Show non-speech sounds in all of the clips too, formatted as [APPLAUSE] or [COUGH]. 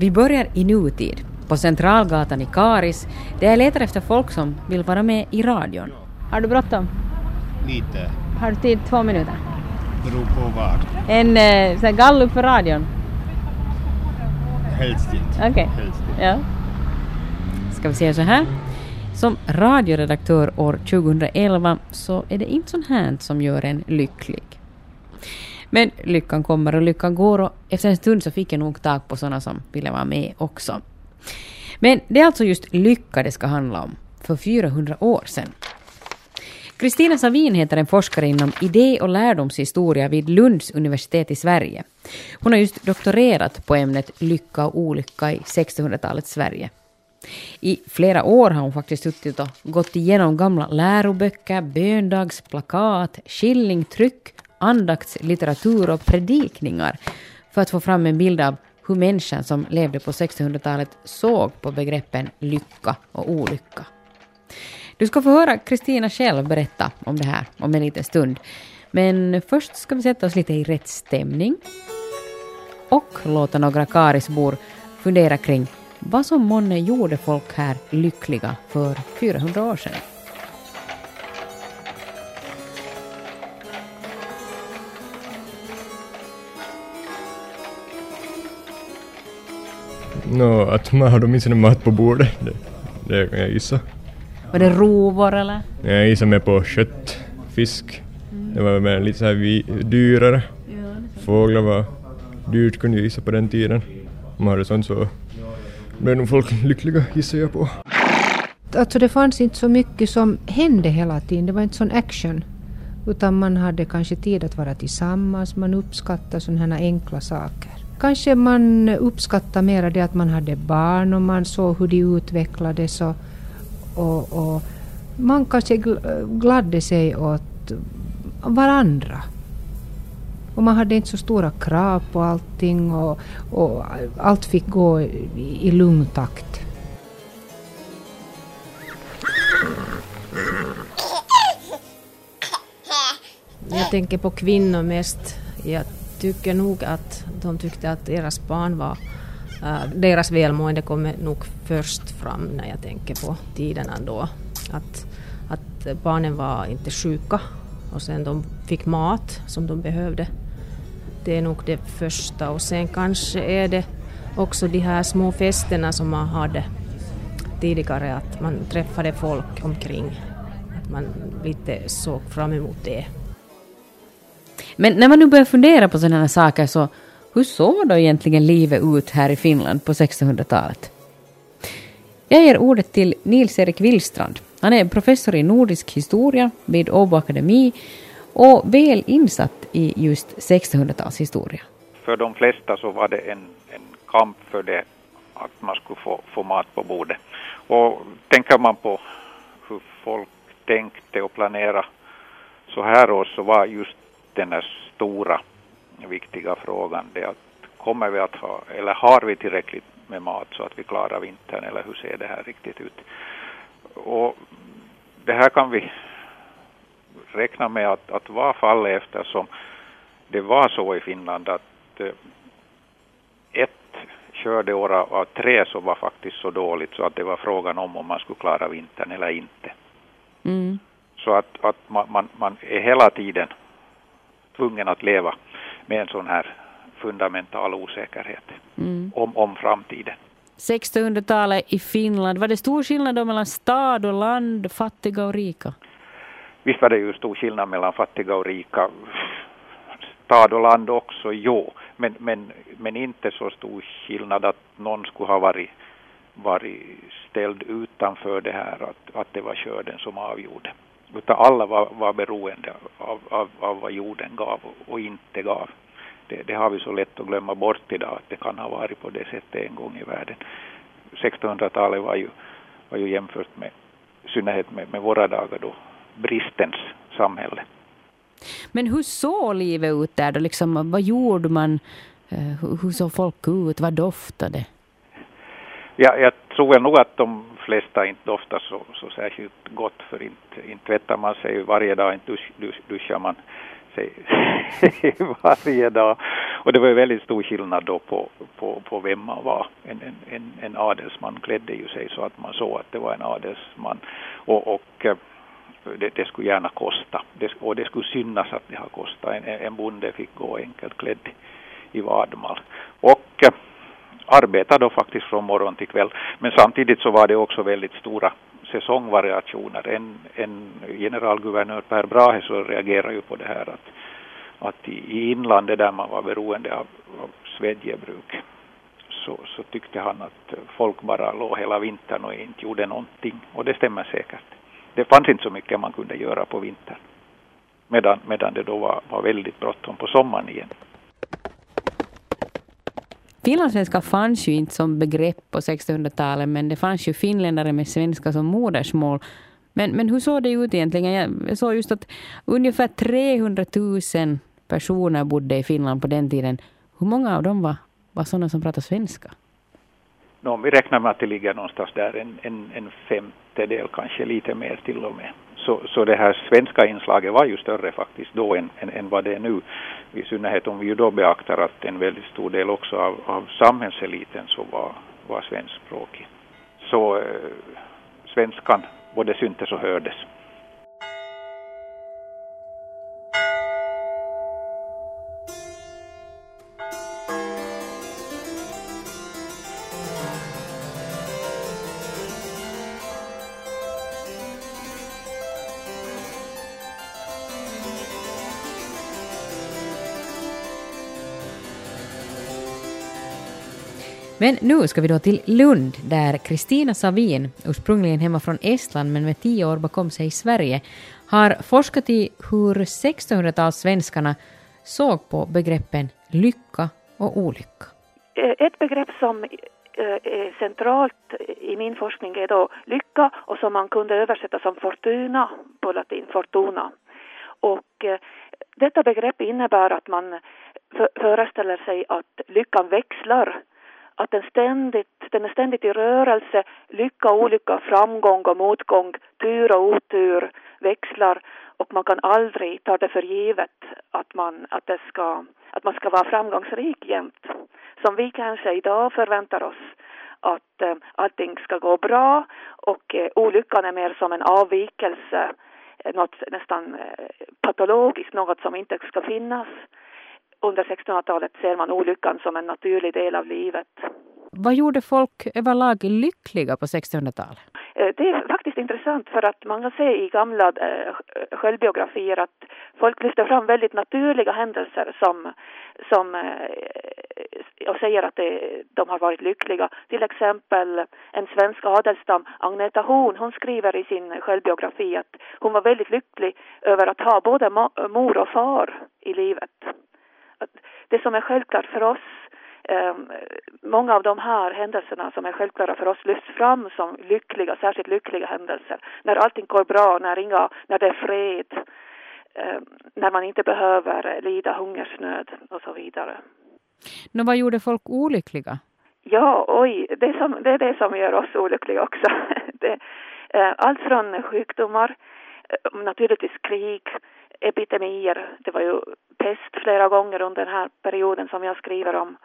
Vi börjar i nutid, på Centralgatan i Karis, där jag letar efter folk som vill vara med i radion. Har du bråttom? Lite. Har du tid två minuter? Beror på vad. En eh, sån gallup för radion? Helst inte. Okej. Helst inte. Ja. Ska vi säga så här. Som radioredaktör år 2011 så är det inte sånt här som gör en lycklig. Men lyckan kommer och lyckan går och efter en stund så fick jag nog tag på såna som ville vara med också. Men det är alltså just lycka det ska handla om, för 400 år sedan. Kristina Savin heter en forskare inom idé och lärdomshistoria vid Lunds universitet i Sverige. Hon har just doktorerat på ämnet lycka och olycka i 1600-talets Sverige. I flera år har hon faktiskt suttit och gått igenom gamla läroböcker, böndagsplakat, skillingtryck, andaktslitteratur och predikningar för att få fram en bild av hur människan som levde på 1600-talet såg på begreppen lycka och olycka. Du ska få höra Kristina själv berätta om det här om en liten stund. Men först ska vi sätta oss lite i rätt stämning och låta några Karisbor fundera kring vad som månne gjorde folk här lyckliga för 400 år sedan. Nå, att man hade åtminstone mat på bordet. Det, det kan jag gissa. Var det rovor eller? Jag gissar mer på kött, fisk. Det var väl lite så här vi, dyrare. Fåglar var dyrt kunde jag gissa på den tiden. Om man hade sånt så blev nog folk lyckliga gissar jag på. Alltså det fanns inte så mycket som hände hela tiden. Det var inte sån action. Utan man hade kanske tid att vara tillsammans. Man uppskattade sådana här enkla saker. Kanske man uppskattade mera det att man hade barn och man såg hur de utvecklades. Och, och, och man kanske gl- gladde sig åt varandra. Och man hade inte så stora krav på allting och, och allt fick gå i, i lugn takt. [LAUGHS] Jag tänker på kvinnor mest. Jag tycker nog att de tyckte att deras barn var... äh, deras välmående kommer nog först fram när jag tänker på tiderna då. Att, att barnen var inte sjuka och sen de fick mat som de behövde. Det är nog det första och sen kanske är det också de här små festerna som man hade tidigare, att man träffade folk omkring. Att man lite såg fram emot det. Men när man nu börjar fundera på sådana här saker så hur såg då egentligen livet ut här i Finland på 1600-talet? Jag ger ordet till Nils-Erik Willstrand. Han är professor i nordisk historia vid Åbo Akademi och väl insatt i just 1600-talshistoria. För de flesta så var det en, en kamp för det att man skulle få, få mat på bordet. Och tänker man på hur folk tänkte och planerade så här års så var just den här stora viktiga frågan det att kommer vi att ha, eller har vi tillräckligt med mat så att vi klarar vintern eller hur ser det här riktigt ut? Och det här kan vi räkna med att, att vara fallet eftersom det var så i Finland att eh, ett skördeår av av tre så var faktiskt så dåligt så att det var frågan om om man skulle klara vintern eller inte. Mm. Så att, att man, man, man är hela tiden tvungen att leva med en sån här fundamental osäkerhet Mm. om, om framtiden. 1600-talet i Finland, var det stor skillnad då mellan stad och land, fattiga och rika? Visst var det ju stor skillnad mellan fattiga och rika. Stad och land också, jo. Men, men, men inte så stor skillnad att någon skulle ha varit, varit ställd utanför det här, att, att det var skörden som avgjorde. Utan alla var, var beroende av, av, av vad jorden gav och, och inte gav. Det, det har vi så lätt att glömma bort idag, att det kan ha varit på det sättet en gång i världen. 1600-talet var ju, var ju jämfört med, i synnerhet med, med våra dagar då, bristens samhälle. Men hur såg livet ut där då? Liksom, vad gjorde man? Eh, hur såg folk ut? Vad doftade? Ja, jag tror väl nog att de flesta inte doftar så, så särskilt gott för inte, inte tvättar man sig varje dag, inte dusch, dusch, duschar man sig [LAUGHS] varje dag. och det var ju väldigt stor skillnad då på, på, på vem man var. En, en, en adelsman klädde ju sig så att man såg att det var en adelsman. Och, och eh, det, det, skulle gärna kosta. Det, och det skulle synas att det har kostat. En, en bonde fick gå enkelt klädd i vadmal. Och eh, arbetade då faktiskt från morgon till kväll. Men samtidigt så var det också väldigt stora säsongvariationer. En, en generalguvernör Per Brahe så reagerade ju på det här att, att i, i inlandet där man var beroende av, av svedjebruk så, så tyckte han att folk bara låg hela vintern och inte gjorde någonting. Och det stämmer säkert. Det fanns inte så mycket man kunde göra på vintern. Medan, medan det då var, var väldigt bråttom på sommaren igen. Finlandssvenska fanns ju inte som begrepp på 1600-talet, men det fanns ju finländare med svenska som modersmål. Men, men hur såg det ut egentligen? Jag såg just att ungefär 300 000 personer bodde i Finland på den tiden. Hur många av dem var, var sådana som pratade svenska? No, om vi räknar med att det ligger någonstans där en, en, en femtedel, kanske lite mer till och med. Så, så det här svenska inslaget var ju större faktiskt då än, än, än vad det är nu. I synnerhet om vi ju då beaktar att en väldigt stor del också av, av samhällseliten så var, var svenskspråkig. Så eh, svenskan både syntes och hördes. Men nu ska vi då till Lund där Kristina Savin, ursprungligen hemma från Estland men med tio år bakom sig i Sverige, har forskat i hur 1600-talssvenskarna såg på begreppen lycka och olycka. Eh, ett begrepp som eh, är centralt i min forskning är då lycka och som man kunde översätta som fortuna på latin, fortuna. Och eh, detta begrepp innebär att man föreställer sig att lyckan växlar att den, ständigt, den är ständigt i rörelse, lycka och olycka, framgång och motgång, tur och otur växlar. Och man kan aldrig ta det för givet att man, att det ska, att man ska vara framgångsrik jämt. Som vi kanske idag förväntar oss att eh, allting ska gå bra. Och eh, olyckan är mer som en avvikelse, eh, något nästan eh, patologiskt, något som inte ska finnas under 1600-talet ser man olyckan som en naturlig del av livet. Vad gjorde folk överlag lyckliga på 1600-talet? Eh, det är faktiskt intressant för att man kan se i gamla äh, självbiografier att folk lyfter fram väldigt naturliga händelser som, som och säger att det, de har varit lyckliga. Till exempel en svensk adelsstam, Agneta Horn, hon skriver i sin självbiografi att hon var väldigt lycklig över att ha både mor och far i livet det som är självklart för oss Um, många av de här händelserna som är självklara för oss lyfts fram som lyckliga, särskilt lyckliga händelser. När allting går bra, när, inga, när det är fred, um, när man inte behöver lida hungersnöd och så vidare. Nå, vad gjorde folk olyckliga? Ja, oj, det, som, det är det som gör oss olyckliga också. [LAUGHS] det, uh, allt från sjukdomar, uh, naturligtvis krig, epidemier. Det var ju häst flera gånger under den här perioden som jag skriver om.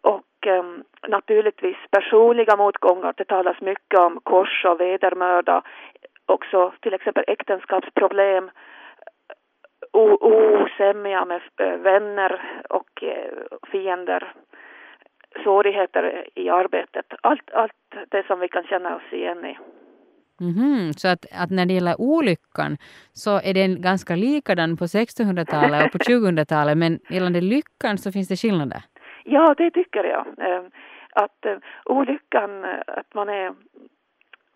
Och um, naturligtvis personliga motgångar. Det talas mycket om kors och vedermörda. Också till exempel äktenskapsproblem, osämja med eh, vänner och eh, fiender, svårigheter i arbetet. Allt, allt det som vi kan känna oss igen i. Mm -hmm. Så att, att när det gäller olyckan så är den ganska likadan på 1600-talet och på 2000-talet men gällande lyckan så finns det skillnader? Ja, det tycker jag. Ehm, att eh, olyckan, eh, att man är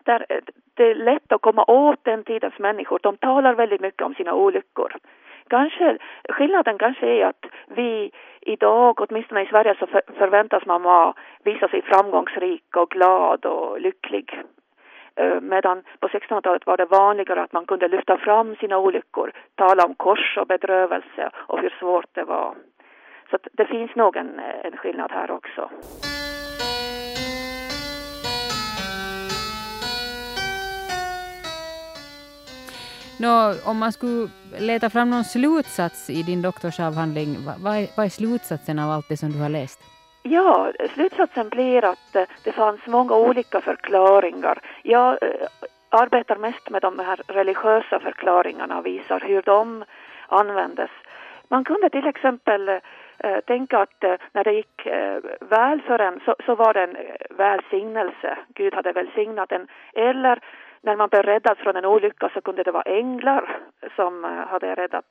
där, eh, det är lätt att komma åt den tidens människor. De talar väldigt mycket om sina olyckor. Kanske, skillnaden kanske är att vi idag, åtminstone i Sverige, så förväntas man vara, visa sig framgångsrik och glad och lycklig. Eh, medan på 1600-talet var det vanligare att man kunde lyfta fram sina olyckor, tala om kors och bedrövelse och hur svårt det var. Så det finns nog en, eh, en skillnad här också. Nå, om man skulle leta fram någon slutsats i din doktorsavhandling, vad, vad, är, vad är slutsatsen av allt det som du har läst? Ja, slutsatsen blir att eh, det fanns många olika förklaringar. Jag eh, arbetar mest med de här religiösa förklaringarna och visar hur de användes. Man kunde till exempel eh, tänka att eh, när det gick eh, väl för en så, så var det en eh, välsignelse. Gud hade välsignat en. Eller när man blev räddad från en olycka så kunde det vara änglar som hade räddat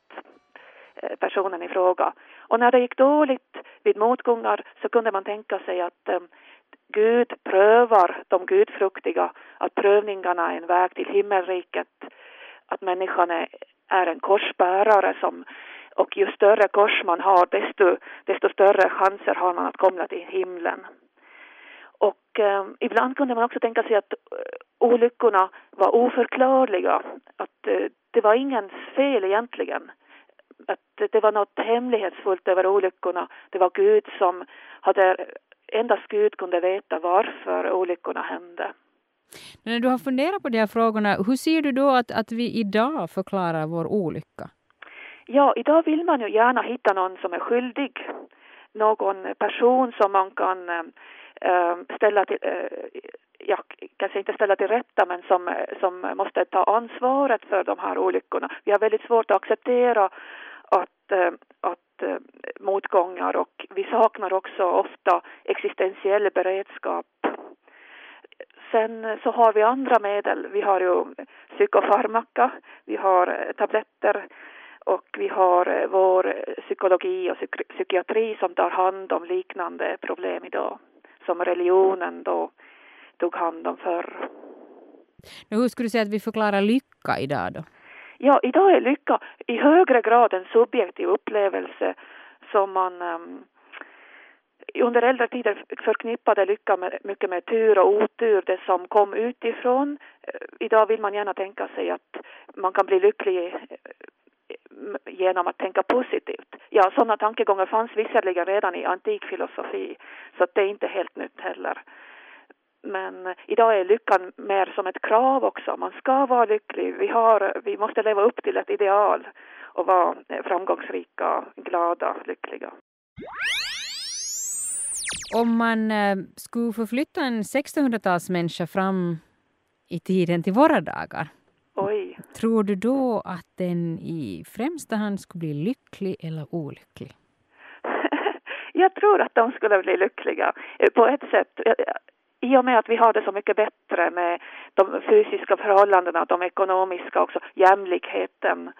Eh, personen i fråga. Och när det gick dåligt vid motgångar så kunde man tänka sig att eh, Gud prövar de gudfruktiga, att prövningarna är en väg till himmelriket, att människan är, är en korsbärare som och ju större kors man har desto, desto större chanser har man att komma till himlen. Och eh, ibland kunde man också tänka sig att eh, olyckorna var oförklarliga, att eh, det var ingens fel egentligen. Att det var något hemlighetsfullt över olyckorna. Det var Gud som hade, endast Gud kunde veta varför olyckorna hände. När du har funderat på de här frågorna, hur ser du då att, att vi idag förklarar vår olycka? Ja, idag vill man ju gärna hitta någon som är skyldig. Någon person som man kan äh, ställa till, äh, ja, kanske inte ställa till rätta, men som, som måste ta ansvaret för de här olyckorna. Vi har väldigt svårt att acceptera att, eh, eh, motgångar och vi saknar också ofta existentiell beredskap. Sen eh, så har vi andra medel. Vi har ju psykofarmaka, vi har tabletter och vi har vår psykologi och psyk psykiatri som tar hand om liknande problem idag, som religionen då tog hand om förr. Men hur skulle du säga att vi förklarar lycka idag då? Ja, idag är lycka i högre grad en subjektiv upplevelse som man um, under äldre tider förknippade lycka med, mycket med tur och otur, det som kom utifrån. Eh, idag vill man gärna tänka sig att man kan bli lycklig eh, genom att tänka positivt. Ja, sådana tankegångar fanns visserligen redan i antik filosofi, så det är inte helt nytt heller. Men idag är lyckan mer som ett krav också. Man ska vara lycklig. Vi, har, vi måste leva upp till ett ideal och vara framgångsrika, glada, lyckliga. Om man eh, skulle förflytta en 1600-talsmänniska fram i tiden till våra dagar, Oj. tror du då att den i främsta hand skulle bli lycklig eller olycklig? [LAUGHS] Jag tror att de skulle bli lyckliga på ett sätt. I och med att vi har det så mycket bättre med de fysiska förhållandena, de ekonomiska också, jämlikheten.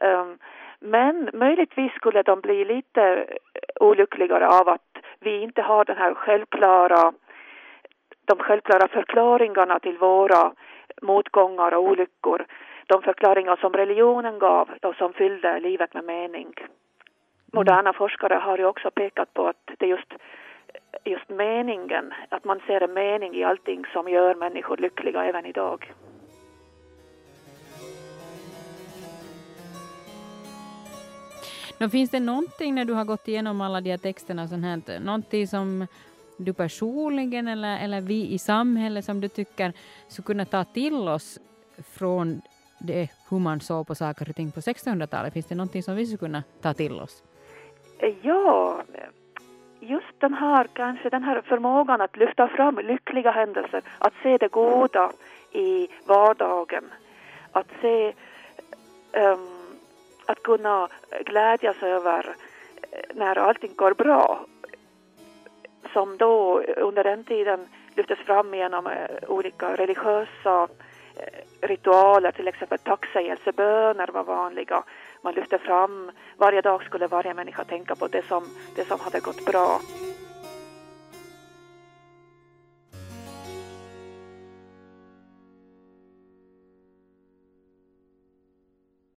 Um, men möjligtvis skulle de bli lite olyckligare av att vi inte har den här självklara, de självklara förklaringarna till våra motgångar och olyckor. De förklaringar som religionen gav och som fyllde livet med mening. Moderna forskare har ju också pekat på att det är just, just meningen, att man ser en mening i allting som gör människor lyckliga även idag. Nå, finns det någonting när du har gått igenom alla de här texterna, sånt här, någonting som du personligen eller, eller vi i samhället som du tycker skulle kunna ta till oss från det, hur man såg på saker och ting på 1600-talet? Finns det någonting som vi skulle kunna ta till oss? Ja, just den här, kanske den här förmågan att lyfta fram lyckliga händelser, att se det goda i vardagen, att se um, att kunna glädjas över eh, när allting går bra. Som då under den tiden lyftes fram genom eh, olika religiösa Eh, ritualer, till exempel tacksägelseböner var vanliga. Man lyfte fram, varje dag skulle varje människa tänka på det som, det som hade gått bra.